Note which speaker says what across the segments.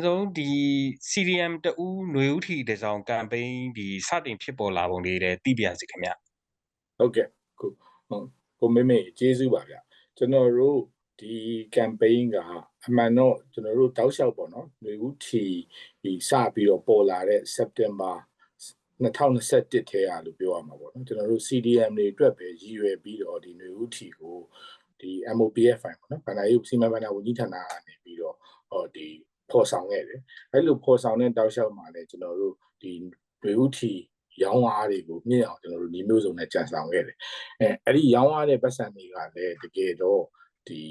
Speaker 1: ရင်ဆုံးဒီ CDM တူຫນွေဥထီတစောင်းကမ်ပိန်းဒီစတင်ဖြစ်ပေါ်လာပုံလေးတဲ့သိပြစီခင်ဗျ
Speaker 2: ဟုတ်ကဲ့ခုဟုတ်ကိုမေမေကျေးဇူးပါဗျကျွန်တော်တို့ဒီ campaign ကအမှန်တော့ကျွန်တော်တို့တောက်လျှောက်ပေါ့နော်ຫນွေဥထီဒီစပြီးတော့ပေါ်လာတဲ့ September 2021ထဲရလို့ပြောရမှာပေါ့နော်ကျွန်တော်တို့ CDM တွေအတွက်ပဲရည်ရွယ်ပြီးတော့ဒီຫນွေဥထီကိုဒီ MOPF ဖိုင်ပေါ့နော်ဗန္ဒာရေးစီမံဘဏ္ဍာဝန်ကြီးဌာနကနေပြီးတော့ဟောဒီ ဖော်ဆောင်ခဲ့တယ်အဲ့လိုဖော်ဆောင်တဲ့တောက်လျှောက်မှာလည်းကျွန်တော်တို့ဒီຫນွေဥထီရောင်းအားတွေကိုမြင့်အောင်ကျွန်တော်တို့ဒီမျိုးစုံနဲ့ကြံဆောင်ခဲ့တယ်အဲအဲ့ဒီရောင်းအားတဲ့ပတ်စံတွေကလည်းတကယ်တော့ဒီ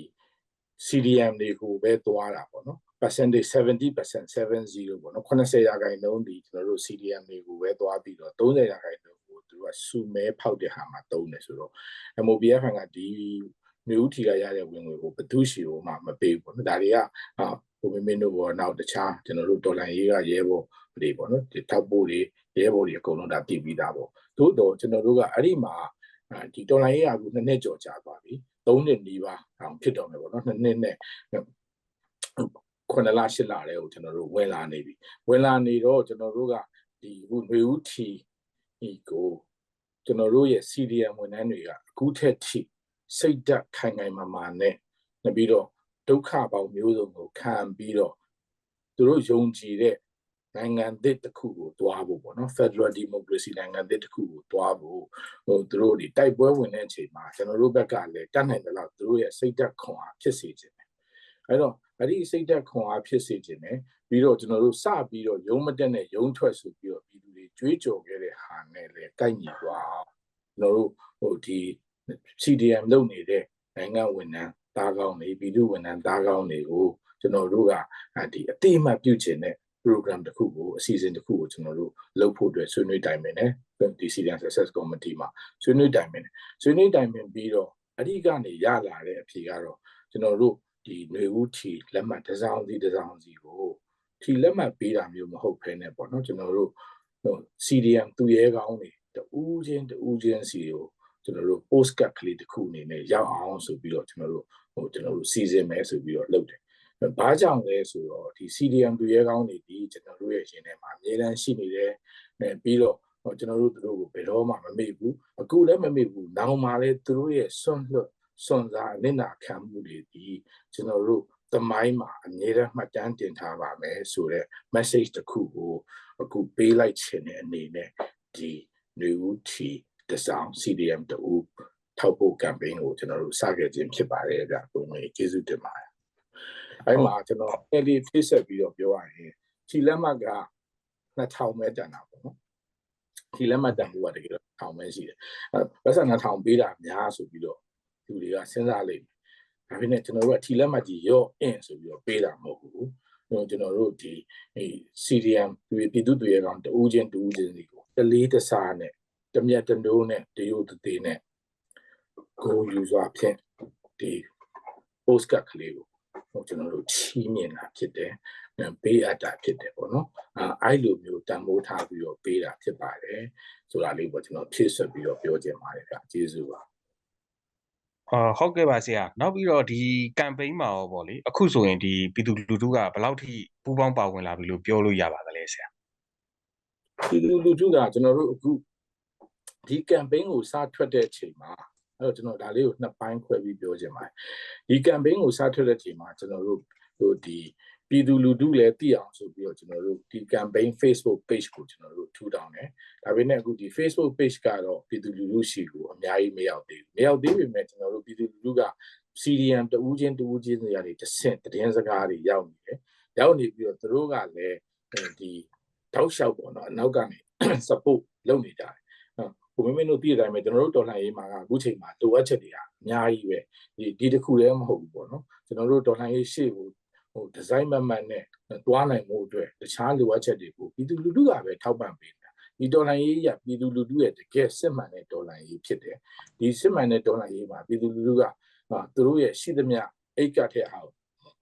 Speaker 2: CDM တွေကိုပဲသွားတာပေါ့နော် percentage 70% 70ပေါ့နော်80ရာခိုင်နှုန်းဒီကျွန်တော်တို့ CDM တွေကိုပဲသွားပြီးတော့30ရာခိုင်နှုန်းကိုသူကစုမဲဖောက်တဲ့ဟာမှာတုံးတယ်ဆိုတော့ MOBF ကဒီ မျိုးထီကရတဲ့ဝင်ငွေကိုဘသူရှိလို့မှမပေးဘူးပေါ့နော်ဒါတွေကဟာကိုမင်းမင်းတို့ဘောနောက်တခြားကျွန်တော်တို့ဒေါ်လာရေးကရဲဘော်တွေပေါ့နော်ဒီထောက်ပို့တွေရဲဘော်တွေအကုန်လုံးဒါတည်ပြီးသားပေါ့သို့တော့ကျွန်တော်တို့ကအဲ့ဒီမှာဒီဒေါ်လာရေးကအခုနှစ်နှစ်ကျော်ကြာသွားပြီ၃နှစ်နီးပါးအောင်ဖြစ်တော့မယ်ပေါ့နော်နှစ်နှစ်နဲ့9လ10လတဲ့ကိုကျွန်တော်တို့ဝင်လာနေပြီဝင်လာနေတော့ကျွန်တော်တို့ကဒီခုຫນွေဦးထီဒီကိုကျွန်တော်တို့ရဲ့ CDM ဝန်ထမ်းတွေကအခုထက်ထိ စိတ်ဓာတ်ခိုင်ခိုင်မာမာနဲ့နောက်ပြီးတော့ဒုက္ခပေါင်းမျိုးစုံကိုခံပြီးတော့သူတို့ယုံကြည်တဲ့နိုင်ငံသစ်တစ်ခုကိုတွားဖို့ပေါ့နော် Federal Democracy နိုင်ငံသစ်တစ်ခုကိုတွားဖို့ဟိုသူတို့ဒီတိုက်ပွဲဝင်တဲ့အချိန်မှာကျွန်တော်တို့ဘက်ကလည်းတတ်နိုင်တယ်လို့သူတို့ရဲ့စိတ်ဓာတ်ခွန်အားဖြစ်စေခြင်းပဲအဲ့တော့အဲ့ဒီစိတ်ဓာတ်ခွန်အားဖြစ်စေခြင်းနဲ့ပြီးတော့ကျွန်တော်တို့စပြီးတော့ရုံးမတက်နဲ့ရုံးထွက်ဆိုပြီးတော့ပြည်သူတွေကြွေးကြော်ခဲ့တဲ့ဟာနဲ့လည်းကိုက်ညီသွားအောင်ကျွန်တော်တို့ဟိုဒီ CDM လုပ်နေတဲ့နိုင်ငံဝန်ထမ်းသားကောင်းတွေပြည်သူဝန်ထမ်းသားကောင်းတွေကိုကျွန်တော်တို့ကဒီအတိအမှတ်ပြုခြင်းနဲ့ program တစ်ခုကိုအစီအစဉ်တစ်ခုကိုကျွန်တော်တို့လုပ်ဖို့အတွက်ဆွေးနွေးတိုင်ပင်တယ်ဒီ CDM Success Committee မှာဆွေးနွေးတိုင်ပင်တယ်ဆွေးနွေးတိုင်ပင်ပြီးတော့အဓိကနေရလာတဲ့အဖြေကတော့ကျွန်တော်တို့ဒီຫນွေဦးထီလက်မှတ်တစ်စောင်းစီတစ်စောင်းစီကိုထီလက်မှတ်ပေးတာမျိုးမဟုတ်ဘဲနဲ့ပေါ့နော်ကျွန်တော်တို့ဟို CDM သူရဲကောင်းတွေတူးချင်းတူးချင်းစီကို ကျွန်တော်တို့ post card ကလေးတစ်ခုအနေနဲ့ရောက်အောင်ဆိုပြီးတော့ကျွန်တော်တို့ဟိုကျွန်တော်တို့စီစဉ်မယ်ဆိုပြီးတော့လုပ်တယ်ဘာကြောင့်လဲဆိုတော့ဒီ CDM သူရဲကောင်းတွေဒီကျွန်တော်တို့ရဲ့ရှင်ထဲမှာအများတန်းရှိနေတယ်ပြီးတော့ကျွန်တော်တို့သူတို့ကိုဘယ်တော့မှမမေ့ဘူးအခုလည်းမမေ့ဘူးနောက်မှလည်းသူတို့ရဲ့ဆွန့်လွတ်စွန့်စားအနစ်နာခံမှုတွေဒီကျွန်တော်တို့သမိုင်းမှာအမြဲတမ်းမှတ်တမ်းတင်ထားပါမယ်ဆိုတော့ message တစ်ခုကိုအခုပေးလိုက်ခြင်းနဲ့အနေနဲ့ဒီ new t တဆောင် CDM တူထောက်ဖို့ campaign ကိုကျွန်တော်တို့စခဲ့ခြင်းဖြစ်ပါတယ်ဗျကိုမေကျေးဇူးတင်ပါတယ်အဲ့မှာကျွန်တော်အဲ့ဒီဖိဆက်ပြီးတော့ပြောရရင်ခြိလက်မှတ်က2000ပဲတန်တာပေါ့နော်ခြိလက်မှတ်တန်ဖို့ကတကယ်တော့1000ပဲရှိတယ်အဲ့ပတ်စံ2000ပေးတာများဆိုပြီးတော့လူတွေကစဉ်းစားလိမ့်မယ်ဒါပေမဲ့ကျွန်တော်တို့ကထီလက်မှတ်ကြီးရော့အင်ဆိုပြီးတော့ပေးတာမဟုတ်ဘူးဟိုကျွန်တော်တို့ဒီအဲ CDM ပြည်သူ့တွေကောင်တူးချင်းတူးချင်းစီကိုတလေးတစားနဲ့ တမြတ်တနိုးနဲ့တရုတ်သေးနဲ့ကိုယူစွာဖြင့်ဒီ post card ကလေးကိုဟိုကျွန်တော်တို့ချီးမြှင့်တာဖြစ်တယ်ပေးအပ်တာဖြစ်တယ်ပေါ့နော်အဲအဲ့လိုမျိုးတန်ဖိုးထားပြီးတော့ပေးတာဖြစ်ပါတယ်ဆိုတာလေးပေါ့ကျွန်တော်ဖြည့်ဆွတ်ပြီးတော့ပြောချင်ပါတယ်ဗျကျေးဇူးပါ
Speaker 1: အာဟုတ်ကဲ့ပါဆရာနောက်ပြီးတော့ဒီ campaign မှာရောပေါ့လေအခုဆိုရင်ဒီပြည်သူလူထုကဘယ်လောက်ထိပူးပေါင်းပါဝင်လာပြီလို့ပြောလို့ရပါသလဲဆရာ
Speaker 2: ပြည်သူလူထုကကျွန်တော်တို့အခု ဒီ campaign ကိုစထွက်တဲ့အချိန်မှာအဲ့တော့ကျွန်တော်ဒါလေးကိုနှစ်ပိုင်းခွဲပြီးပြောချင်ပါတယ်ဒီ campaign ကိုစထွက်တဲ့အချိန်မှာကျွန်တော်တို့ဟိုဒီပြည်သူလူထုလည်းသိအောင်ဆိုပြီးတော့ကျွန်တော်တို့ဒီ campaign Facebook page ကိုကျွန်တော်တို့ထူထောင်တယ်။ဒါပေမဲ့အခုဒီ Facebook page ကတော့ပြည်သူလူထုရှိကိုအများကြီးမရောက်သေးဘူး။မရောက်သေးပေမဲ့ကျွန်တော်တို့ပြည်သူလူထုက CDM တူးချင်းတူးချင်းတွေကနေတဆင့်တည်င်းစကားတွေရောက်နေတယ်။ရောက်နေပြီးတော့သူတို့ကလည်းဒီထောက်လျှောက်ပေါ့နော်အနောက်ကနေ support လုပ်နေကြတယ်။ ကိုမင်းမင်းတို့သိတဲ့အတိုင်းပဲကျွန်တော်တို့တော်လှန်ရေးမှာကအခုချိန်မှာလိုအပ်ချက်တွေကအများကြီးပဲဒီဒီတစ်ခုလည်းမဟုတ်ဘူးပေါ့နော်ကျွန်တော်တို့တော်လှန်ရေးရှေ့ကိုဟိုဒီဇိုင်းမမှန်နဲ့တွားနိုင်မှုအတွက်တခြားလိုအပ်ချက်တွေကိုပြည်သူလူထုကပဲထောက်ပံ့ပေးတာဒီဒေါ်လာရေးရပြည်သူလူထုရဲ့တကယ်စစ်မှန်တဲ့ဒေါ်လာရေးဖြစ်တယ်ဒီစစ်မှန်တဲ့ဒေါ်လာရေးမှာပြည်သူလူထုကသူတို့ရဲ့ရှိသမျှအိတ်ကထက်အောင်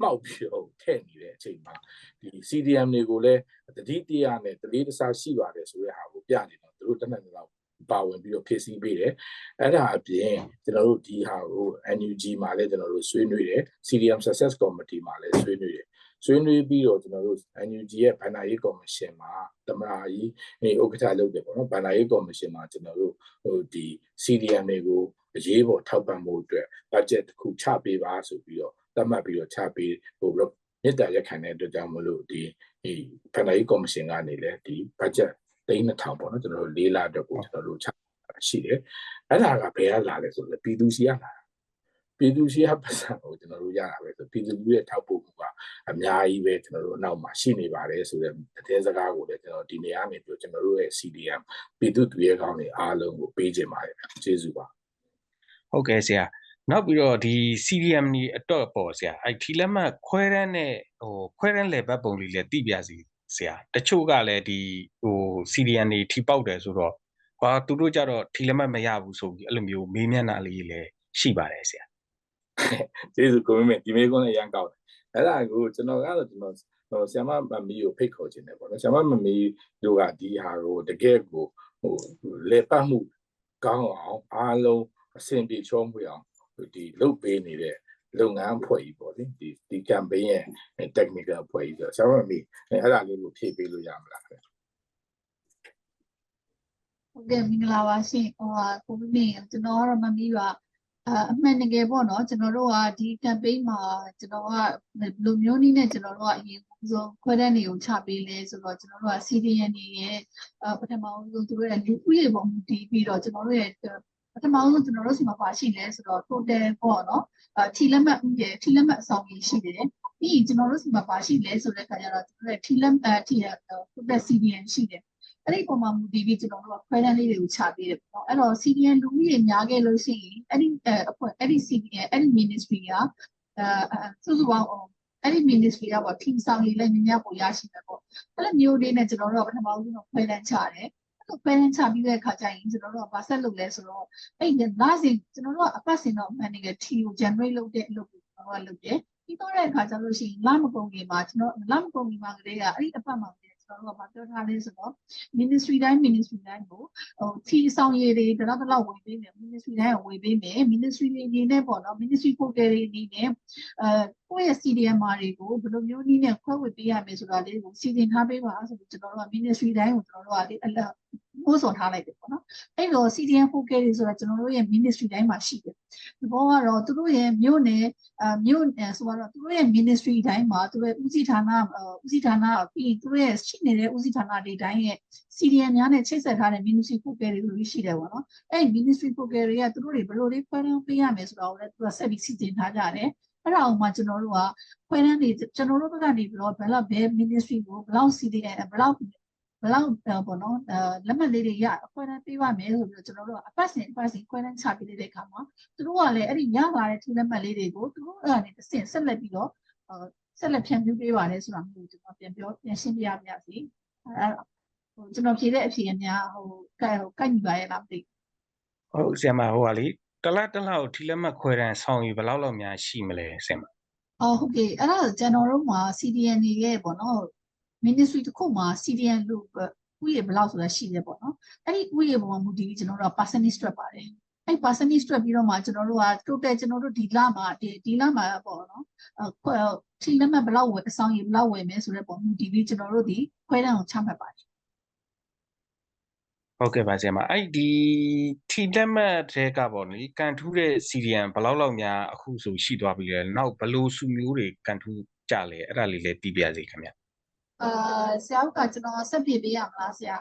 Speaker 2: မှောက်ပြီးတော့ထည့်နေတဲ့အချိန်မှာဒီ CDM တွေကိုလည်းတတိတရားနဲ့တလေးတစားရှိပါတယ်ဆိုတဲ့ဟာကိုပြနေတော့သူတို့တနက်နေ့တော့ ပါဝင်ပြီးတော့ဖြည့်ဆည်းပေးတယ်အဲ့ဒါအပြင်ကျွန်တော်တို့ဒီဟာကို NUG မှာလည်းကျွန်တော်တို့ဆွေးနွေးတယ် CDM Success Committee မှာလည်းဆွေးနွေးတယ်ဆွေးနွေးပြီးတော့ကျွန်တော်တို့ NUG ရဲ့ဗန္ဒာရေးကော်မရှင်မှာတမရာကြီးနေဥက္ကဋ္ဌလုပ်တယ်ပေါ့နော်ဗန္ဒာရေးကော်မရှင်မှာကျွန်တော်တို့ဟိုဒီ CDM တွေကိုအရေးပေါ်ထောက်ပံ့မှုအတွက် budget တစ်ခုချပေးပါဆိုပြီးတော့သတ်မှတ်ပြီးတော့ချပေးဟိုပြီးမြစ်တာရက်ခံတဲ့အတွက်ကြောင့်မလို့ဒီဒီဗန္ဒာရေးကော်မရှင်ကနေလည်းဒီ budget သိန်း2000ပေါ့နော်ကျွန်တော်တို့၄လအတွက်ကိုကျွန်တော်တို့ချရှိတယ်အဲ့ဒါကဘယ်ကလာလဲဆိုတော့ပြည်သူစီကလာပြည်သူစီကပတ်စံကိုကျွန်တော်တို့ရတာပဲဆိုပြည်သူလူရဲ့ထောက်ပို့မှုကအများကြီးပဲကျွန်တော်တို့အနောက်မှာရှိနေပါတယ်ဆိုတဲ့သတင်းစကားကိုလည်းကျွန်တော်ဒီနေရာနေပြီးကျွန်တော်တို့ရဲ့ CDM ပြည်သူသူရဲကောင်းတွေအားလုံးကိုပေးခြင်းပါတယ်ကျေးဇူးပါ
Speaker 1: ဟုတ်ကဲ့ဆရာနောက်ပြီးတော့ဒီ CDM นี่အတွက်ပေါ့ဆရာအဲ့ထီလက်မှတ်ခွဲတန်းနဲ့ဟိုခွဲတန်းလေဘတ်ပုံလေးလည်းတိပြစီ ဆရာတချို့ကလည်းဒီဟို CDM นี่ထီပေါက်တယ်ဆိုတော့ဟာသူတို့ကြတော့ထီလက်မှတ်မရဘူးဆိုပြီးအဲ့လိုမျိုးမေးမြန်းတာလေးလည်းရှိပါတယ်ဆရာ
Speaker 2: ကျေးဇူးကိုမင်းဒီမေးခွန်းလည်းရမ်းကောက်တယ်အဲ့ဒါကိုကျွန်တော်ကတော့ကျွန်တော်ဟိုဆ iam မမီကိုဖိတ်ခေါ်ခြင်းတယ်ပေါ့နော်ဆ iam မမီတို့ကဒီဟာကိုတကယ်ကိုဟိုလေပတ်မှုကောင်းအောင်အားလုံးအဆင်ပြေချောမွေ့အောင်ဒီလုပ်ပေးနေတဲ့ လုပ်ငန်းအဖွဲ့ကြီးပေါ့လေဒီဒီ campaign ရဲ့ technical အဖွဲ့ကြီးဆိုဆ iam မမီအဲ့ဒါလေးကိုဖြည့်ပေးလို့ရမလားခင်ဗျ
Speaker 3: ဟုတ်ကဲ့မင်္ဂလာပါရှင်ဟိုဟာကိုမင်းကျွန်တော်ကတော့မမီးပါအအမှန်တကယ်ပေါ့နော်ကျွန်တော်တို့ကဒီ campaign မှာကျွန်တော်ကလူမျိုးနည်းနဲ့ကျွန်တော်တို့ကအရင်ဆုံးခွဲတဲ့နေကိုချပေးလဲဆိုတော့ကျွန်တော်တို့က CDN နေရဲ့အပထမဆုံးသူတို့ရဲ့လူဦးရေပုံမူတည်ပြီးတော့ကျွန်တော်တို့ရဲ့ ပထမဆုံးကျွန်တော်တို့ဆီမှာပါရှိလဲဆိုတော့ total ပေါ့နော်အထီလက်မှတ်ဦးရေထီလက်မှတ်အဆောင်ကြီးရှိတယ်ပြီးရင်ကျွန်တော်တို့ဆီမှာပါရှိလဲဆိုတဲ့ခါကျတော့ကျွန်တော်တို့ထီလက်မှတ်ထီ total CDN ရှိတယ်အဲ့ဒီပုံမှာမူတည်ပြီးကျွန်တော်တို့ကခွဲတန်းလေးတွေကိုချပေးတယ်ပေါ့နော်အဲ့တော့ CDN လူကြီးတွေများခဲ့လို့ရှိရင်အဲ့ဒီအဲအဖွဲ့အဲ့ဒီ CDN အဲ့ဒီ ministry ကအဲစုစုပေါင်းအဲ့ဒီ ministry ကပေါ့ team ဆောင်လေးလည်းများများပို့ရရှိတယ်ပေါ့အဲ့လိုမျိုးလေးနဲ့ကျွန်တော်တို့ကပထမဆုံးတော့ခွဲတန်းချတယ်အဲ့ လိုခွဲတန်းချပြီးတဲ့အခါကျရင်ကျွန်တော်တို့ကဘာဆက်လုပ်လဲဆိုတော့အဲ့ဒီလာစဉ်ကျွန်တော်တို့ကအပတ်စဉ်တော့ man 嘅 team ကို generate လုပ်တဲ့အလုပ်ကိုကျွန်တော်ကလုပ်တယ်ပြီးတော့တဲ့အခါကျလို့ရှိရင်လမကုန်ခင်မှာကျွန်တော်လမကုန်ခင်မှာကလေးကအဲ့ဒီအပတ်မှာကျွန် တော်တို့ကပြောထားလဲဆိုတော့ ministry တိုင်း ministry တိုင်းကိုဟိုထီဆောင်ရည်တွေတလောက်တလောက်ဝင်ပေးမယ် ministry တိုင်းကိုဝင်ပေးမယ် ministry တွေအနေနဲ့ပေါ့နော် ministry ကိုယ်တွေအနေနဲ့အဲကိုယ့်ရဲ့ CDM တွေကိုဘယ်လိုမျိုးနည်းနဲ့ခွဲဝေပေးရမယ်ဆိုတာလေးကိုစီစဉ်ထားပေးပါဆိုပြီးကျွန်တော်တို့က ministry တိုင်းကိုကျွန်တော်တို့ကလေ အလက်ပို့ဆောင်ထားလိုက်တယ်ပေါ့နော်အဲ့တော့ CDM ကိုယ်တွေဆိုတာကျွန်တော်တို့ရဲ့ ministry တိုင်းမှာရှိတယ်ဒီဘောကတော့သူတို့ရဲ့မြို့နယ်အမြို့နယ်ဆိုတော့သူတို့ရဲ့ ministry တိုင်းမှာသူတို့ရဲ့ဦးစီးဌာနဦးစီးဌာနပြီးသူတို့ရဲ့ရှိနေတဲ့ဦးစီးဌာနတွေတိုင်းရဲ့ CDM များနဲ့ချိတ်ဆက်ထားတဲ့ ministry ကိုယ်တွေလို့ရှိတယ်ပေါ့နော်အဲ့ ministry ကိုယ်တွေကသူတို့တွေဘယ်လိုလေးခွဲတန်းပေးရမယ်ဆိုတာကိုလည်းသူကဆက်ပြီးစီစဉ်ထားကြတယ်အဲ့ဒါအောင်မှကျွန်တော်တို့ကခွဲတန်းနေကျွန်တော်တို့ဘက်ကနေပြီးတော့ဘယ်လောက်ဘယ် ministry ကိုဘယ်လောက် CDM ဘယ်လောက် ဘယ်လောက်ပေါ့နော်အဲလက်မှတ်လေးတွေရအခွဲတန်းပေးပါမယ်ဆိုပြီးတော့ကျွန်တော်တို့ကအပတ်စဉ်အပတ်စဉ်ခွဲတန်းချပေးတဲ့အခါမှာသူတို့ကလည်းအဲ့ဒီရလာတဲ့ထူလက်မှတ်လေးတွေကိုသူတို့ကနေတစ်ဆင့်ဆက်လက်ပြီးတော့ဆက်လက်ဖြန့်ဖြူးပေးပါတယ်ဆိုတာမျိုးကျွန်တော်ပြန်ပြောပြန်ရှင်းပြရပါစီအဲ့ဟိုကျွန်တော်ဖြေတဲ့အဖြေအများဟိုကဲဟိုကိုက်ညီပါရဲ့လားမသိ
Speaker 1: ဟုတ်ဆရာမဟိုကလေတလားတလားကိုထီလက်မှတ်ခွဲတန်းဆောင်ရည်ဘယ်လောက်လောက်များရှိမလဲဆရာမ
Speaker 3: အော်ဟုတ်ကဲ့အဲ့ဒါကျွန်တော်တို့မှာ CDN တွေရဲ့ပေါ့နော် ministry တစ်ခုမှာ CDN လို့ဥယေဘယ်လောက်ဆိုတာရှိတယ်ပေါ့နော်အဲ့ဒီဥယေပေါ်မှာမူတည်ပြီးကျွန်တော်တို့က percentage တွက်ပါတယ်အဲ့ percentage တွက်ပြီးတော့မှကျွန်တော်တို့က total ကျွန်တော်တို့ဒီလမှာဒီဒီလမှာပေါ့နော်အဲထီလက်မှတ်ဘယ်လောက်ဝယ်အဆောင်ရေဘယ်လောက်ဝယ်မယ်ဆိုတဲ့ပုံမူတည်ပြီးကျွန်တော်တို့ဒီခွဲတန်းကိုချမှတ်ပါတယ်
Speaker 1: ဟုတ်ကဲ့ပါဆရာမအဲ့ဒီထီလက်မှတ်တွေကပေါ့လေကန်ထူးတဲ့ CDM ဘယ်လောက်လောက်များအခုဆိုရှိသွားပြီလဲနောက်ဘယ်လိုစုမျိုးတွေကန်ထူးကြလဲအဲ့ဒါလေးလည်းသိပြရစီခင်ဗျ
Speaker 3: အာဆရာကကျွန်တော်ဆက်ပြပေးရမလားဆရာ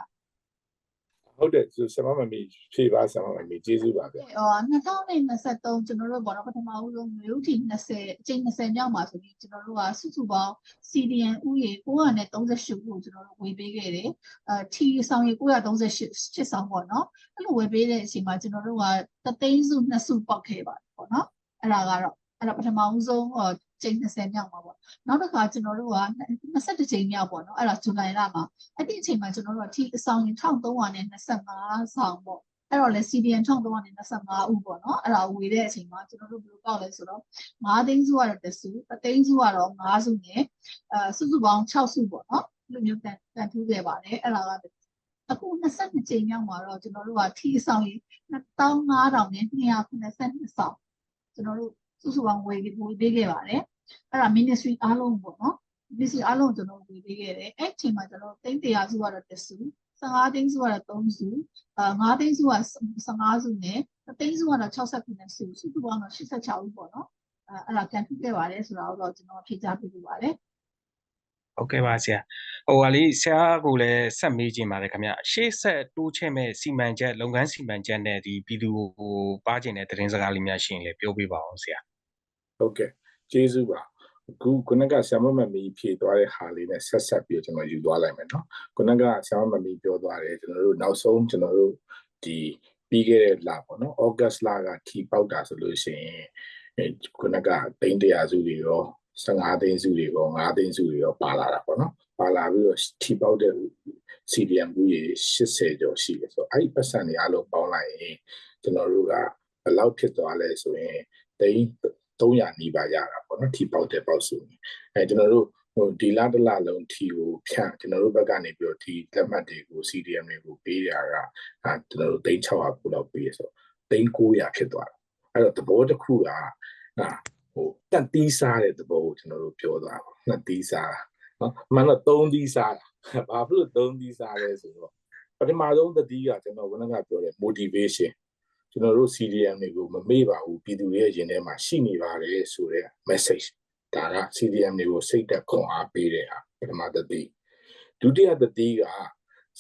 Speaker 2: ဟုတ်တယ်ဆိုဆ iam မမီဖြည့်ပါဆ iam မမီကျေးဇူးပါဗျ
Speaker 3: အော်2023ကျွန်တော်တို့ဘောတော့ပထမဦးဆုံးမြို့ထီ20အချိန်20မြောက်မှာဆိုပြီးကျွန်တော်တို့ကစုစုပေါင်း CDN ဥယေ938ခုကျွန်တော်တို့ဝေပေးခဲ့တယ်။အဲထီဆောင်ရေ938ဆောင်ပေါ့နော်။အဲ့လိုဝေပေးတဲ့အချိန်မှာကျွန်တော်တို့ကတသိန်းစုနှစ်စုပေါက်ခဲ့ပါတယ်ပေါ့နော်။အဲ့ဒါကတော့အဲ့ဒါပထမဦးဆုံးဟို ချိန်20မြောက်မှာပေါ့။နောက်တစ်ခါကျွန်တော်တို့က21ချိန်မြောက်ပေါ့နော်။အဲ့ဒါဇူလိုင်လမှာအဲ့ဒီအချိန်မှာကျွန်တော်တို့ကထီအဆောင်ရေ1325ဆောင်ပေါ့။အဲ့တော့လေ CDN 1325ဦးပေါ့နော်အဲ့ဒါဝေတဲ့အချိန်မှာကျွန်တော်တို့ဘယ်လိုကောက်လဲဆိုတော့9သိန်းစုကတော့တစ်စု3သိန်းစုကတော့9စုနဲ့အဲစုစုပေါင်း6စုပေါ့နော်ဒီလိုမျိုးကန်ကန်ထူးခဲ့ပါတယ်အဲ့ဒါကအခု22ချိန်မြောက်မှာတော့ကျွန်တော်တို့ကထီအဆောင်ကြီး15000နဲ့292ဆောင်ကျွန်တော်တို့ စုစုပေါင်းဝေဝေပေးခဲ့ပါတယ်အဲ့ဒါ ministry အားလုံးပေါ့နော်ပစ္စည်းအလုံးကျွန်တော်ဝေပေးခဲ့တယ်အဲ့ချိန်မှာကျွန်တော်တိန်း100စုကတော့တစ်စု15သိန်းစုကတော့3စုအာ9သိန်းစုက15စုနဲ့သိန်းစုကတော့69စုစုစုပေါင်းတော့86ဦးပေါ့နော်အဲအဲ့ဒါကန်ထူးခဲ့ပါတယ်ဆိုတာတော့ကျွန်တော်ဖြေကြားပေးလိုပါတယ်
Speaker 1: ဟုတ်ကဲ့ပါဆရာဟိုဟာလေးဆရာကိုလည်းဆက်မေးခြင်းပါတယ်ခင်ဗျရှေ့ဆက်တိုးချဲ့မဲ့စီမံချက်လုပ်ငန်းစီမံချက်နဲ့ဒီပြည်သူကိုပါကျင်တဲ့သတင်းစကားလေးများရှိရင်လည်းပြောပြပါအောင်ဆရာ
Speaker 2: ဟုတ်ကဲ့ကျေးဇူးပါအခုခုနကဆ iam မမီဖြေသွားတဲ့ဟာလေးနဲ့ဆက်ဆက်ပြီးတော့ကျွန်တော်ယူသွားလိုက်မယ်နော်ခုနကဆ iam မမီပြောသွားတယ်ကျွန်တော်တို့နောက်ဆုံးကျွန်တော်တို့ဒီပြီးခဲ့တဲ့လပေါ့နော်ဩဂတ်လကထီပေါက်တာဆိုလို့ရှိရင်အဲခုနကသိန်း100စုတွေရော 15သိန်းစုတွေရော5သိန်းစုတွေရောပါလာတာပေါ့နော်ပါလာပြီးတော့ထီပေါက်တဲ့ CDM ဘူးရေ80ကျော်ရှိတယ်ဆိုတော့အဲ့ဒီပတ်စံတွေအားလုံးပေါင်းလိုက်ရင်ကျွန်တော်တို့ကဘယ်လောက်ဖြစ်သွားလဲဆိုရင်သိန်း300နီးပါးရတာပေါ့နော်ထီပေါက်တဲ့ပေါက်စုအဲကျွန်တော်တို့ဟိုဒီလတစ်လလုံးထီကိုဖြန့်ကျွန်တော်တို့ဘက်ကနေပြီးတော့ဒီလက်မှတ်တွေကို CDM တွေကိုပေးရတာအဲကျွန်တော်တို့သိန်း600ခုလောက်ပေးရဆိုသိန်း900ဖြစ်သွားတာအဲ့တော့သဘောတစ်ခုက ဟာဟိုတက်တီးစားတဲ့သဘောကိုကျွန်တော်တို့ပြောသွားပါနှစ်တီးစားတာနော်မှန်တော့သုံးတီးစားတာဘာဖြစ်လို့သုံးတီးစားလဲဆိုတော့ပထမဆုံးတတိကကျွန်တော်ကလည်းပြောတယ် motivation ကျွန်တော်တို့ CDM တွေကိုမမေ့ပါဘူးပြည်သူတွေရဲ့ရင်ထဲမှာရှိနေပါတယ်ဆိုတဲ့ message ဒါက CDM တွေကိုစိတ်သက်ခွန်အားပေးတဲ့ဟာပထမတတိဒုတိယတတိက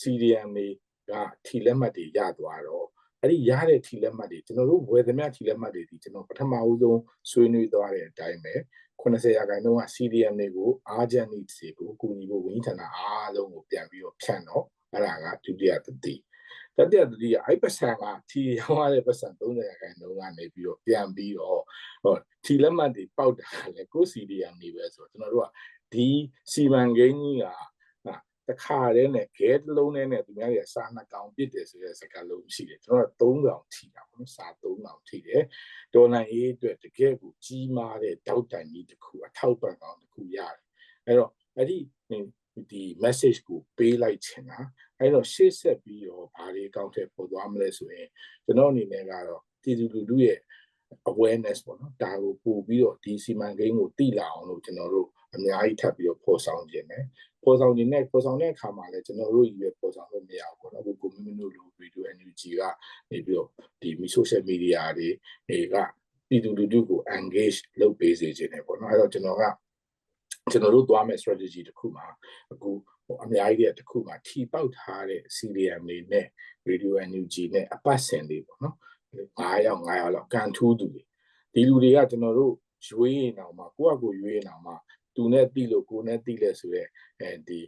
Speaker 2: CDM တွေကထီလက်မှတ်တွေရသွားတော့ အဲ့ဒီရတဲ့ထီလက်မှတ်တွေကျွန်တော်တို့ဝယ်သမျှထီလက်မှတ်တွေဒီကျွန်တော်ပထမဦးဆုံးဆွေးနွေးသွားတဲ့အတိုင်းပဲ90ရာခိုင်နှုန်းက CDM တွေကို urgent needs တွေကိုကူညီဖို့ဝန်ကြီးဌာနအားလုံးကိုပြန်ပြီးတော့ဖြန့်တော့အဲ့ဒါကဒုတိယတတိတတိယတတိကအဲ့ပတ်စံကထီရောင်းရတဲ့ပတ်စံ30ရာခိုင်နှုန်းကနေပြီးတော့ပြန်ပြီးတော့ဟောထီလက်မှတ်တွေပေါက်တာလေကို CDM နေပဲဆိုတော့ကျွန်တော်တို့ကဒီစီမံကိန်းကြီးက တခါတည်းနဲ့ဂဲတစ်လုံးနဲ့နဲ့သူများတွေစာနှစ်ကောင်ပြစ်တယ်ဆိုတဲ့စကားလုံးရှိတယ်ကျွန်တော်က3ကောင်ထိတာပေါ့နော်စာ3ကောင်ထိတယ်ဒေါ်လာရေးအတွက်တကယ်ကိုကြီးမားတဲ့တောက်တန်ကြီးတစ်ခုအထောက်ပံ့ကောင်တစ်ခုရတယ်အဲ့တော့အဲ့ဒီဒီ message ကိုပေးလိုက်ချင်တာအဲ့တော့ရှေ့ဆက်ပြီးတော့ဘာတွေအကောင့်ထဲပေါ်သွားမလဲဆိုရင်ကျွန်တော်အနေနဲ့ကတော့ပြည်သူလူထုရဲ့ awareness ပေါ့နော်ဒါကိုပို့ပြီးတော့ဒီစီမံကိန်းကိုသိလာအောင်လို့ကျွန်တော်တို့အများကြီးထပ်ပြီးတော့ပေါ်ဆောင်ခြင်းတယ် ပေါ်ဆောင်ခြင်းနဲ့ပေါ်ဆောင်တဲ့အခါမှာလည်းကျွန်တော်တို့ကြီးပဲပေါ်ဆောင်လို့မရဘူးပေါ့နော်အခုကိုမင်းမင်းတို့လို video NUG ကနေပြီးတော့ဒီမီ social media တွေတွေကပြည်သူလူထုကို engage လုပ်ပေးစေခြင်းတယ်ပေါ့နော်အဲ့တော့ကျွန်တော်ကကျွန်တော်တို့သွားမဲ့ strategy တစ်ခုမှာအခုဟိုအများကြီးတဲ့တစ်ခုမှာထီပေါက်ထားတဲ့ CDM တွေနဲ့ radio NUG နဲ့အပတ်စဉ်လေးပေါ့နော်9ယောက်9ယောက်လောက်ကန်ထူးသူတွေဒီလူတွေကကျွန်တော်တို့ရွေးရင်အောင်မှာကိုယ့်အကိုရွေးရင်အောင်မှာ သူနဲ့တိလို့ကိုနဲ့တိလဲဆိုရဲအဲဒီ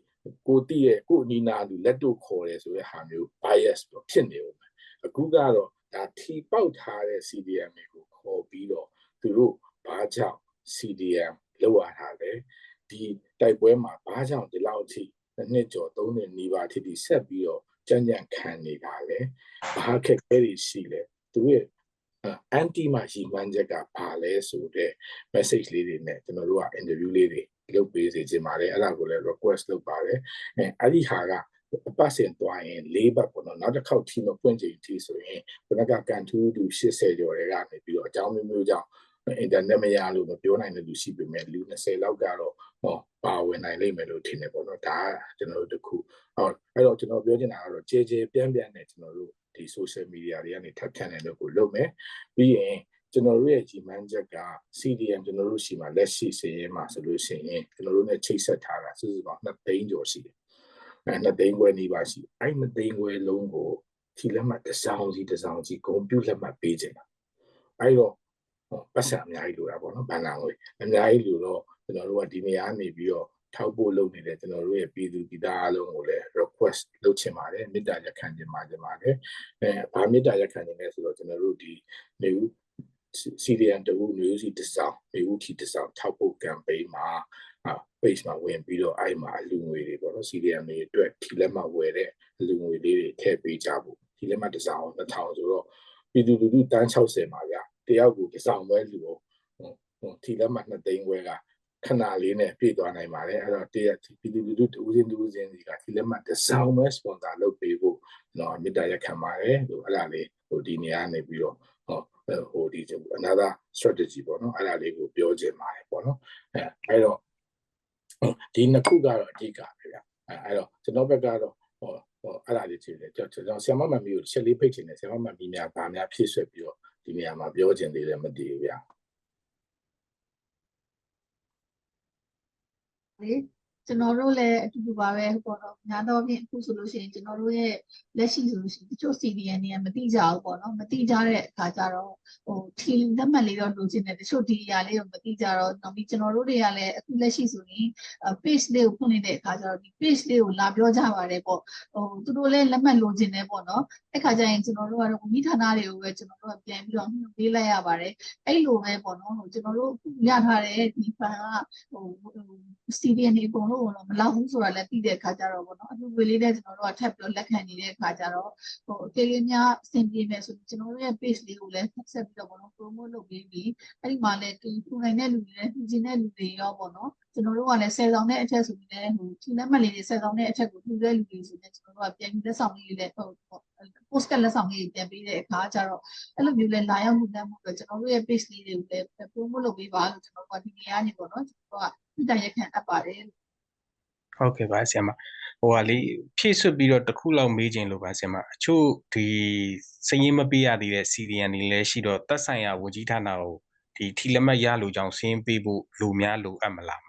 Speaker 2: ကိုတိရဲ့ကိုအနီနာလူလက်တို့ခေါ်တယ်ဆိုရဲဟာမျိုး bias တော့ဖြစ်နေဦးမယ်အခုကတော့ဒါထီပေါက်ထားတဲ့ CDM တွေကိုခေါ်ပြီးတော့သူတို့ဘာကြောင့် CDM လောက်ရတာလဲဒီတိုက်ပွဲမှာဘာကြောင့်ဒီလောက်အထိနှစ်ကျော်သုံးနှစ်နီးပါးအထိဒီဆက်ပြီးတော့ကြံ့ကြံ့ခံနေတာလဲဘာခက်ခဲတွေရှိလဲသူရဲ့ anti မှာရှိမှန်းချက်ကဘာလဲဆိုတဲ့ message လေးတွေနဲ့ကျွန်တော်တို့က interview လေးတွေလုပ်ပေးစေချင်ပါတယ်အဲ့ဒါကိုလည်း request လုပ်ပါတယ်အဲအဲ့ဒီဟာကအပတ်စဉ်သွားရင်၄ဘတ်ပေါ့နော်နောက်တစ်ခေါက်ထီမပွင့်ချိန်ထီဆိုရင်ဘယ်ကကန်ထူးသူ80ကျော်တွေကနေပြီးတော့အကြောင်းမျိုးမျိုးကြောင့်အင်တာနက်မရလို့မပြောနိုင်တဲ့လူရှိပေမဲ့လူ20လောက်ကတော့ဟောပါဝင်နိုင်လိမ့်မယ်လို့ထင်တယ်ပေါ့နော်ဒါကကျွန်တော်တို့တခုဟောအဲ့တော့ကျွန်တော်ပြောချင်တာကတော့ကြဲကြဲပြန့်ပြန့်နဲ့ကျွန်တော်တို့ ဒီ social media တွေကနေထပ်ဖြန့်တဲ့လို့ကိုလုပ်မယ်ပြီးရင်ကျွန်တော်တို့ရဲ့ကြီးမှန်းချက်က CDM ကျွန်တော်တို့ရှိမှလက်ရှိစည်ရဲမှာဆိုလို့ရှိရင်ကျွန်တော်တို့ ਨੇ ချိတ်ဆက်ထားတာစုစုပေါင်း2သိန်းကျော်ရှိတယ်အဲ2သိန်းခွဲနေပါရှိအဲ့2သိန်းခွဲလုံးကိုထီလက်မှတ်တစ်စောင်းစီတစ်စောင်းစီဂုံပြုတ်လက်မှတ်ပေးခြင်းတာအဲ့တော့ပတ်စံအများကြီးလိုတာပေါ့နော်ဘဏ္ဍာငွေအများကြီးလိုတော့ကျွန်တော်တို့ကဒီနေရာနေပြီးတော့ ထောက်ဖို့လုပ်နေတဲ့ကျွန်တော်တို့ရဲ့ပြည်သူပြည်သားအလုံးကိုလည်း request လုပ်ချင်ပါတယ်မေတ္တာရက်ခံချင်ပါတယ်အဲဘာမေတ္တာရက်ခံနေလဲဆိုတော့ကျွန်တော်တို့ဒီနေဦး CDN တူနေဦးစီတစောင်းနေဦးထီတစောင်းထောက်ဖို့ campaign မှာ page မှာဝင်ပြီးတော့အဲ့မှာအလူငွေတွေပေါ့နော် CDN တွေအတွက်ထီလက်မှတ်ဝယ်တဲ့အလူငွေလေးတွေထည့်ပေးကြဖို့ထီလက်မှတ်တစောင်း1000ဆိုတော့ပြည်သူလူထုတန်း60မှာဗျာတယောက်ကိုတစောင်းပဲလူဟိုဟိုထီလက်မှတ်2သိန်းခွဲက ခဏလေးနဲ့ပြည့်သွားနိုင်ပါတယ်အဲ့တော့တရက်ပြည်သူလူထုတူးစင်းတူးစင်းစီကဒီလက်မှတ်တစ်စောင်းပဲ sponsor လုပ်ပေးဖို့ကျွန်တော်မေတ္တာရက်ခံပါတယ်ဟိုအဲ့ဒါလေးဟိုဒီနေရာနေပြီးတော့ဟောဟိုဒီ another strategy ပေါ့နော်အဲ့ဒါလေးကိုပြောချင်ပါတယ်ပေါ့နော်အဲအဲ့တော့ဟုတ်ဒီနှစ်ခုကတော့အဓိကပဲဗျအဲအဲ့တော့ကျွန်တော်ဘက်ကတော့ဟောဟောအဲ့ဒါလေးကြည့်တယ်ကျွန်တော်ဆရာမမမီကိုချက်လေးဖိတ်ချင်တယ်ဆရာမမမီများဗာများဖြည့်ဆွက်ပြီးတော့ဒီနေရာမှာပြောချင်သေးတယ်မသိဘူးဗျ
Speaker 3: Lee? ကျွန်တော်တို့လည်းအတူတူပါပဲပေါ့နော်ညာတော့ဖြင့်အခုဆိုလို့ရှိရင်ကျွန်တော်တို့ရဲ့လက်ရှိဆိုလို့ရှိရင်တချို့ CDN တွေကမတိကြဘူးပေါ့နော်မတိကြတဲ့အခါကျတော့ဟိုထီလက်မှတ်လေးတော့လိုချင်တယ်တချို့ဒီအရာလေးကိုမတိကြတော့နောက်ပြီးကျွန်တော်တို့တွေကလည်းအခုလက်ရှိဆိုရင် page လေးကိုဖွင့်နေတဲ့အခါကျတော့ဒီ page လေးကိုလာပြောကြပါတယ်ပေါ့ဟိုသူတို့လည်းလက်မှတ်လိုချင်တယ်ပေါ့နော်အဲ့ခါကျရင်ကျွန်တော်တို့ကတော့ဝန်ကြီးဌာနတွေကိုပဲကျွန်တော်တို့ကပြန်ပြီးတော့ညှိပေးလိုက်ရပါတယ်အဲ့လိုပဲပေါ့နော်ဟိုကျွန်တော်တို့ရထားတဲ့ဒီ fan ကဟို CDN တွေအကုန်လုံးတော့မလောက်ဘူးဆိုတာလည်းသိတဲ့အခါကျတော့ပေါ့နော်အတူဝေလေးနဲ့ကျွန်တော်တို့ကထပ်ပြီးတော့လက်ခံနေတဲ့အခါကျတော့ဟိုအကယ်၍များအဆင်ပြေမယ်ဆိုရင်ကျွန်တော်တို့ရဲ့ page လေးကိုလည်းဆက်ပြီးတော့ပေါ့နော် promote လုပ်ပေးပြီးအဲ့ဒီမှာလည်းဒီပူနိုင်တဲ့လူတွေနဲ့ပြည်ကျင်တဲ့လူတွေရောပေါ့နော်ကျွန်တော်တို့ကလည်းဆယ်ဆောင်တဲ့အထက်ဆိုပြီးလည်းဟိုဒီလက်မှတ်လေးတွေဆယ်ဆောင်တဲ့အထက်ကိုလူတဲ့လူတွေဆိုရင်ကျွန်တော်တို့ကပြန်ပြီးလက်ဆောင်လေးတွေလည်းဟို post ကလက်ဆောင်လေးတွေပြန်ပေးတဲ့အခါကျတော့အဲ့လိုမျိုးလဲလာရောက်မှုတတ်မှုတော့ကျွန်တော်တို့ရဲ့ page လေးတွေကိုလည်း promote လုပ်ပေးပါလို့ကျွန်တော်တို့ကဒီနေရာနေပေါ့နော်ကျွန်တော်တို့ကပြတိုင်ရက်ခံအပ်ပါတယ်
Speaker 1: ဟုတ်ကဲ့ပါဆရာမဟိုဟာလေးဖြည့်စွတ်ပြီးတော့တစ်ခုလောက်မေးခြင်းလို့ပါဆရာမအချို့ဒီစရင်မပေးရသေးတဲ့ CDN တွေလည်းရှိတော့သက်ဆိုင်ရာဝန်ကြီးဌာနကိုဒီထီလက်မှတ်ရလို့ကြောင်းစင်းပေးဖို့လူများလိုအပ်မလား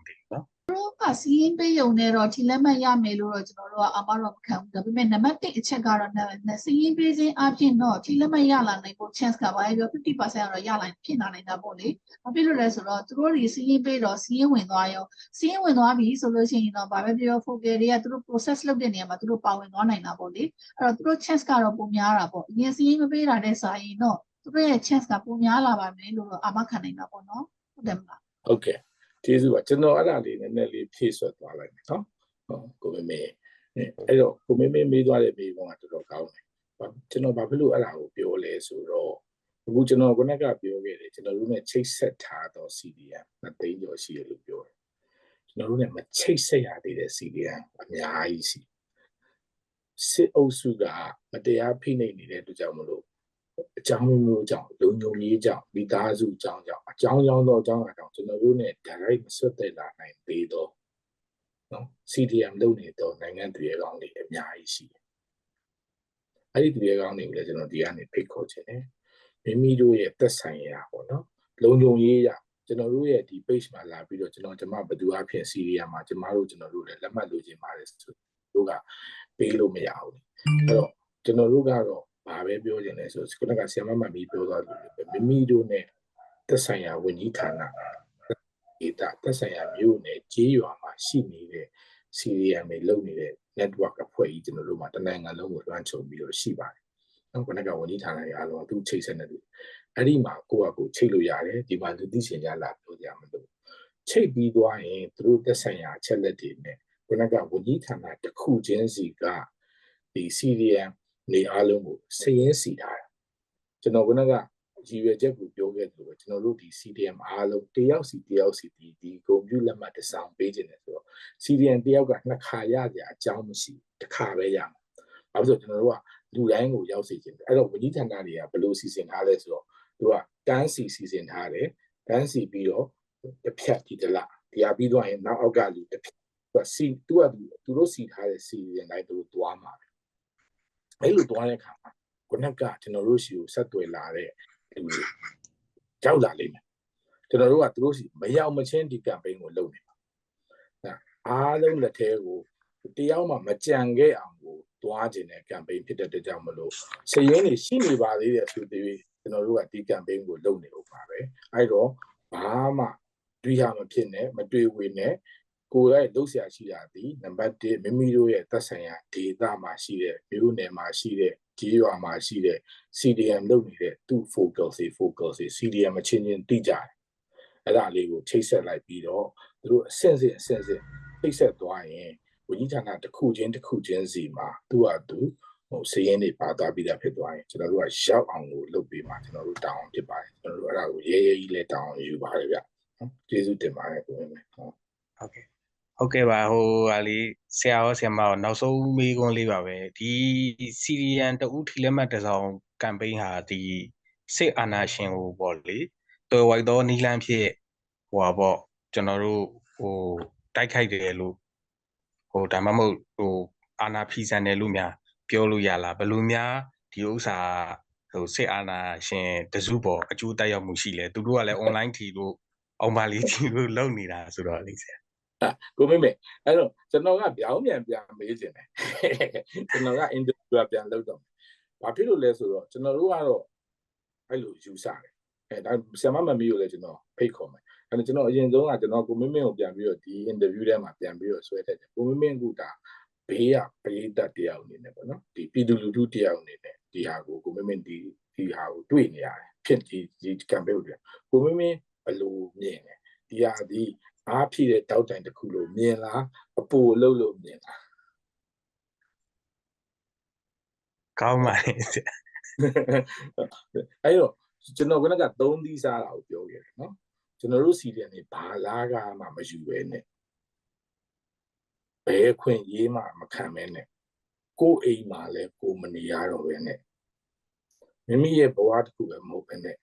Speaker 3: တို့ကစီးရင်ပေးရုံနဲ့တော့ဒီလက်မှတ်ရမယ်လို့တော့ကျွန်တော်တို့ကအမတော့မခံဘူးဒါပေမဲ့နံပါတ်1အချက်ကတော့နစီးရင်ပေးခြင်းအပြင်တော့ဒီလက်မှတ်ရလာနိုင်ဖို့ chance ကပါပြီး50%ကတော့ရလာဖြစ်လာနိုင်တာပေါ့လေဘာဖြစ်လို့လဲဆိုတော့သူတို့တွေစီးရင်ပေးတော့စီးရင်ဝင်သွားရောစီးရင်ဝင်သွားပြီဆိုလို့ရှိရင်တော့ဘာပဲပြော focal တွေကသူတို့ process လုပ်တဲ့နေရာမှာသူတို့ပါဝင်သွားနိုင်တာပေါ့လေအဲ့တော့သူတို့ chance ကတော့ပုံများတာပေါ့အရင်စီးရင်မပေးတာတဲ့စာရင်တော့သူတို့ရဲ့ chance ကပုံများလာပါမယ်လို့တော့အာမခံနိုင်တာပေါ့နော်ဟုတ်တယ်မလား
Speaker 2: ဟုတ်ကဲ့ ကျေးဇူးပါကျွန်တော်အဲ့ဒါလေးနည်းနည်းလေးဖြည့်ဆွတ်သွားလိုက်မယ်နော်ဟုတ်ကိုမေမေအဲ့တော့ကိုမေမေမေးသွားတဲ့မေးခွန်းကတော်တော်ကောင်းတယ်ကျွန်တော်ဘာဖြစ်လို့အဲ့ဒါကိုပြောလဲဆိုတော့အခုကျွန်တော်ခုနကပြောခဲ့တယ်ကျွန်တော်တို့ ਨੇ ချိတ်ဆက်ထားတော့ CDM မသိန်းကျော်ရှိတယ်လို့ပြောတယ်ကျွန်တော်တို့ ਨੇ မချိတ်ဆက်ရသေးတဲ့ CDM အများကြီးရှိစစ်အုပ်စုကမတရားဖိနှိပ်နေတဲ့အတွက်ကြောင့်မလို့ အကြောင်းမျိုးကြောင့်လုံခြုံရေးကြောင့်မိသားစုကြောင့်ကြောင့်အကြောင်းကြောင့်တော့အကြောင်းအကြောင်းကျွန်တော်တို့ ਨੇ direct မဆွတ်သက်လာနိုင်သေးတော့နော် CDM လုပ်နေတော့နိုင်ငံတရေကောင်းတွေအများကြီးရှိတယ်။အဲ့ဒီတရေကောင်းတွေကိုလည်းကျွန်တော်ဒီကနေဖိတ်ခေါ်ခြင်းတယ်။မိမိတို့ရဲ့သက်ဆိုင်ရာပေါ့နော်။လုံခြုံရေးရကျွန်တော်တို့ရဲ့ဒီ page မှာလာပြီးတော့ကျွန်တော်ကျွန်မဘယ်သူအဖြစ် CDM မှာကျွန်မတို့ကျွန်တော်တို့လည်းလက်မှတ်လိုချင်ပါတယ်ဆိုတို့ကပေးလို့မရဘူး။အဲ့တော့ကျွန်တော်တို့ကတော့ ဘာပဲပြောချင်လဲဆိုခုနကဆီယမမမီပြောသွားတယ်မိမိတို့ ਨੇ သက်ဆိုင်ရာဝန်ကြီးဌာနဒေတာသက်ဆိုင်ရာမြို့နယ်ကြေးရွာမှာရှိနေတဲ့ CRM တွေလုပ်နေတဲ့ network အဖွဲ့ကြီးကျွန်တော်တို့မှာတနိုင်ငံလုံးကိုလွှမ်းခြုံပြီးတော့ရှိပါတယ်။နောက်ခုနကဝန်ကြီးဌာနတွေအားလုံးသူချိတ်ဆက်နေတယ်။အဲ့ဒီမှာကိုယ့်အကူချိတ်လို့ရတယ်ဒီမှာလူသိရှင်ကြလာပြောကြမလို့ချိတ်ပြီးသွားရင်သူတို့သက်ဆိုင်ရာအချက်လက်တွေနဲ့ခုနကဝန်ကြီးဌာနတစ်ခုချင်းစီကဒီ CRM နေအားလုံးကိုစည်ရင်းစီထားတာကျွန်တော်ခုနကရည်ရွယ်ချက်ကိုပြောခဲ့သလိုပဲကျွန်တော်တို့ဒီ CDM အားလုံးတယောက်စီတယောက်စီဒီဒီကွန်ပျူတာလက်မှတ်တစ်စောင်ပေးခြင်းတယ်ဆိုတော့ CDM တယောက်ကနှစ်ခါရကြအကြောင်းမရှိတစ်ခါပဲရမှာ။ဘာလို့ဆိုကျွန်တော်တို့ကလူတိုင်းကိုရောက်စေခြင်းတယ်။အဲ့တော့ဝန်ကြီးဌာနတွေကဘယ်လိုစီစဉ်ထားလဲဆိုတော့သူကတန်းစီစီစဉ်ထားတယ်။တန်းစီပြီးတော့တစ်ဖြတ်ဒီတလားဒီအပြီးတော့ရင်နောက်အောက်ကလူတစ်ဖြတ်သူကစီသူကသူတို့စီထားတဲ့စီစဉ်တိုင်းသူတို့သွားမှာပဲ။ အဲ့လိုသွားတဲ့အခါမှာခုနကကျွန်တော်တို့ရှိကိုဆက်သွယ်လာတဲ့လူတွေရောက်လာလိမ့်မယ်ကျွန်တော်တို့ကသူတို့စီမရောက်မချင်းဒီ campaign ကိုလုပ်နေပါအဲအားလုံးလက်ထဲကိုတယောက်မှမကြံခဲ့အောင်ကိုသွားခြင်းတဲ့ campaign ဖြစ်တဲ့အတွက်ကြောင့်မလို့စည်ရင်းတွေရှိနေပါသေးတယ်ဆိုသေးကျွန်တော်တို့ကဒီ campaign ကိုလုပ်နေဥပါပဲအဲ့တော့ဘာမှတွေးရမဖြစ်နဲ့မတွေးဝေနဲ့ ကိုယ်ရဲ့လုပ်ဆရာရှိတာဒီနံပါတ်1မိမိတို့ရဲ့သက်ဆိုင်ရာဒေတာမှာရှိတဲ့မြို့နယ်မှာရှိတဲ့ကြေးရွာမှာရှိတဲ့ CDM လုပ်နေတဲ့သူ့ focus တွေ focus တွေ CDM အချင်းချင်းတိကြတယ်အဲ့ဒါလေးကိုချိတ်ဆက်လိုက်ပြီးတော့သူတို့အဆင့်ဆင့်အဆင့်ဆင့်ချိတ်ဆက်သွားရင်ဝကြီးဌာနတစ်ခုချင်းတစ်ခုချင်းစီမှာသူ့ဟာသူဟိုစည်ရင်းတွေပါသွားပြီးသားဖြစ်သွားရင်ကျွန်တော်တို့ကရောက်အောင်ကိုလုပ်ပေးမှာကျွန်တော်တို့တောင်းဖြစ်ပါတယ်ကျွန်တော်တို့အဲ့ဒါကိုရဲရဲကြီးလဲတောင်းယူပါတယ်ဗျနော်ကျေးဇူးတင်ပါတယ်ကိုယ်မယ်ဟုတ်
Speaker 1: ဟုတ်ကဲ့ ဟုတ်ကဲ့ပါဟိုဟာလေးဆရာရောဆရာမရောနောက်ဆုံးမေးခွန်းလေးပါပဲဒီ CDN တဦးထီလက်မှတ်တစ်စောင်ကမ်ပိန်းဟာဒီစစ်အာဏာရှင်ဟိုပေါ့လေတော်ဝိုက်သောနီလန်းဖြစ်ဟိုပါပေါ့ကျွန်တော်တို့ဟိုတတိုက်ခိုက်တယ်လို့ဟိုဒါမှမဟုတ်ဟိုအာနာဖီဆန်တယ်လို့များပြောလို့ရလားဘယ်လိုများဒီဥစ္စာဟိုစစ်အာဏာရှင်တစုပေါ်အကျိုးတက်ရောက်မှုရှိလဲသူတို့ကလည်း online ထီလို့အောင်ပါလေးထီလို့လုပ်နေတာဆိုတော့လေဆရာ
Speaker 2: ကိုမေမေအဲ့တော့ကျွန်တော်ကပြောင်းပြန်ပြန်မေးခြင်းတယ်ကျွန်တော်က interview ကပြန်လုပ်တော့ဘာဖြစ်လို့လဲဆိုတော့ကျွန်တော်တို့ကတော့အဲ့လိုယူဆတယ်အဲဒါဆရာမမမီကိုလည်းကျွန်တော်ဖိတ်ခေါ်မယ်အဲ့တော့ကျွန်တော်အရင်ဆုံးကကျွန်တော်ကိုမင်းမင်းကိုပြန်ပြီးတော့ဒီ interview ထဲမှာပြန်ပြီးတော့ဆွဲထည့်တယ်ကိုမင်းမင်းကဒါဘေးကပရိသတ်တယောက်အနေနဲ့ပေါ့နော်ဒီပြည်သူလူထုတယောက်အနေနဲ့ဒီဟာကိုကိုမင်းမင်းဒီဒီဟာကိုတွေ့နေရတယ်ဖြစ်ဒီဒီ campaign ကိုတွေ့ကိုမင်းမင်းဘယ်လိုမြင်လဲဒီဟာဒီ အားဖြည့်တဲ့တောက်တိုင်တစ်ခုလို့မြင်လားအပူအလုပ်လို့မြင်လား
Speaker 1: ကောင်းပါလေဆရာ
Speaker 2: အဲ့တော့ကျွန်တော်ကက3သီးစားတာကိုပြောခဲ့တယ်နော်ကျွန်တော်တို့စီတယ်နေဘာလားကမှမယူပဲနဲ့ဘယ်ခွင့်ရေးမှမခံမဲနဲ့ကိုယ်အိမ်မှာလဲကိုယ်မနေရတော့ပဲနဲ့မိမိရဲ့ဘဝတစ်ခုပဲမဟုတ်ပဲနဲ့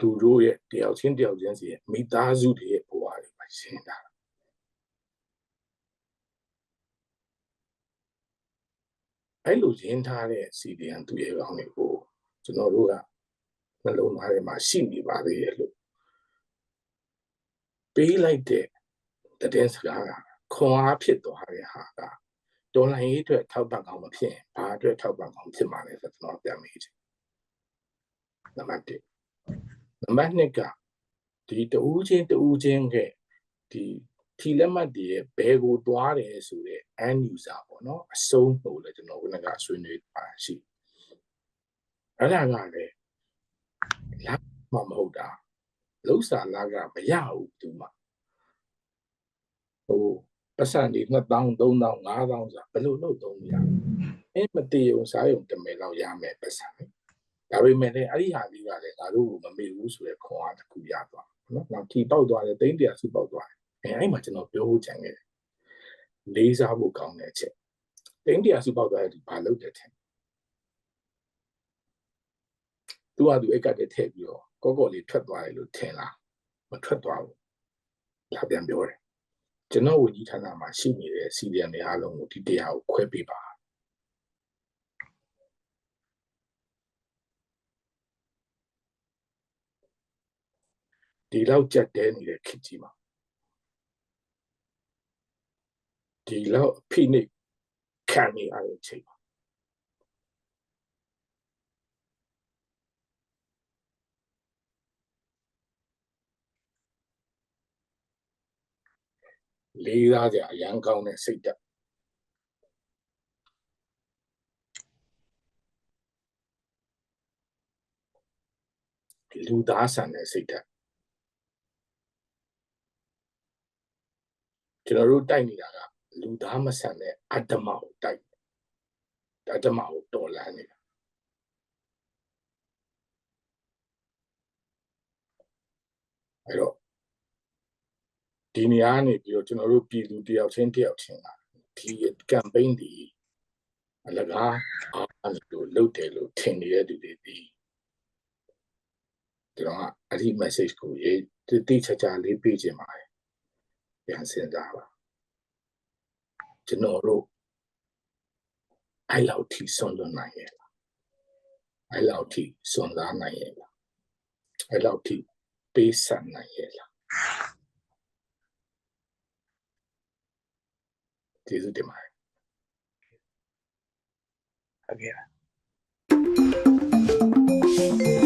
Speaker 2: သူတို့ရဲ့တယောက်ချင်းတယောက်ချင်းစီရဲ့မိသားစုတွေရဲ့ဘဝတွေမှာရှင်းတာအဲ့လိုရင်းထားတဲ့စီဒီအန်သူရဲ့ကောင်းတွေကိုကျွန်တော်တို့ကနှလုံးသားထဲမှာရှိနေပါသေးရဲ့လို့ပေးလိုက်တဲ့တည်င်းစကားကခွန်အားဖြစ်သွားတဲ့ဟာကတော်လိုင်းရေးအတွက်ထောက်ပံ့ကောင်းမဖြစ်ရင်ဘာအတွက်ထောက်ပံ့ကောင်းဖြစ်မှာလဲဆိုတော့ကျွန်တော်ပြန်မေးချင်နံပါတ်1 နံပါတ်2ကဒီတူးချင်းတူးချင်းကဒီထီလက်မှတ်တွေရဲ့ဘယ်ကိုတွားတယ်ဆိုတဲ့ end user ပေါ့နော်အဆုံးဟိုလည်းကျွန်တော်ကကဆွေးနွေးပါရှိအဲ့ဒါကလည်းလာမမဟုတ်တာလုံးစာလာကမရဘူးသူမှဟိုပတ်စံဒီ2000 3000 5000ဆိုဘယ်လိုလုပ်သုံးရလဲအဲမတည်ုံစားရုံတမယ်လောက်ရမယ်ပတ်စံလေ ဒါပေမဲ့လည်းအဲ့ဒီဟာလေးကလည်းငါတို့ကိုမမေ့ဘူးဆိုတဲ့ခွန်အားတစ်ခုရသွားနော်နောက်ထီပေါက်သွားတယ်တိမ့်တရာစုပေါက်သွားတယ်အဲအဲ့မှာကျွန်တော်ပြောဖို့ကြံခဲ့တယ်လေးစားဖို့ကောင်းတဲ့အချက်တိမ့်တရာစုပေါက်သွားတဲ့ဒီဘာလုပ်တယ်ထင်သူကသူအိတ်ကတည်းထည့်ပြီးတော့ကော့ကော့လေးထွက်သွားတယ်လို့ထင်လားမထွက်သွားဘူးလာပြန်ပြောတယ်ကျွန်တော်ဝန်ကြီးဌာနမှာရှိနေတဲ့စီဒီအမ်တွေအားလုံးကိုဒီတရားကိုခွဲပေးပါ ဒီလောက်ကြက်တဲနေတဲ့ခေတ်ကြီးမှာဒီလောက်အဖိနှိပ်ခံနေရတဲ့အချိန်မှာလေးစားကြအရန်ကောင်းတဲ့စိတ်ဓာတ်လူသားဆန်တဲ့စိတ်ဓာတ် ကျွန်တော်တို့တိုက်နေတာကလူသားမဆန်တဲ့အတ္တမကိုတိုက်အတ္တမကိုတော်လန်းနေတာအဲ့တော့ဒီနေရာကနေပြီးတော့ကျွန်တော်တို့ပြည်သူတယောက်ချင်းတယောက်ချင်းကဒီ campaign ဒီအလကားအားလို့လုပ်တယ်လို့ထင်နေတဲ့သူတွေဒီကျွန်တော်ကအဲ့ဒီ message ကိုရေးတိကျကျလေးပေးခြင်းပါတယ် ပြန်စဉ်းစားပါကျွန်တော်တို့အဲ့လောက်ထိဆွန်လွန်နိုင်ရဲ့လားအဲ့လောက်ထိဆွန်စားနိုင်ရဲ့လားအဲ့လောက်ထိပေးဆန်နိုင်ရဲ့လားကျေးဇူးတင်ပါတယ်
Speaker 1: ဟုတ်ကဲ့ပါ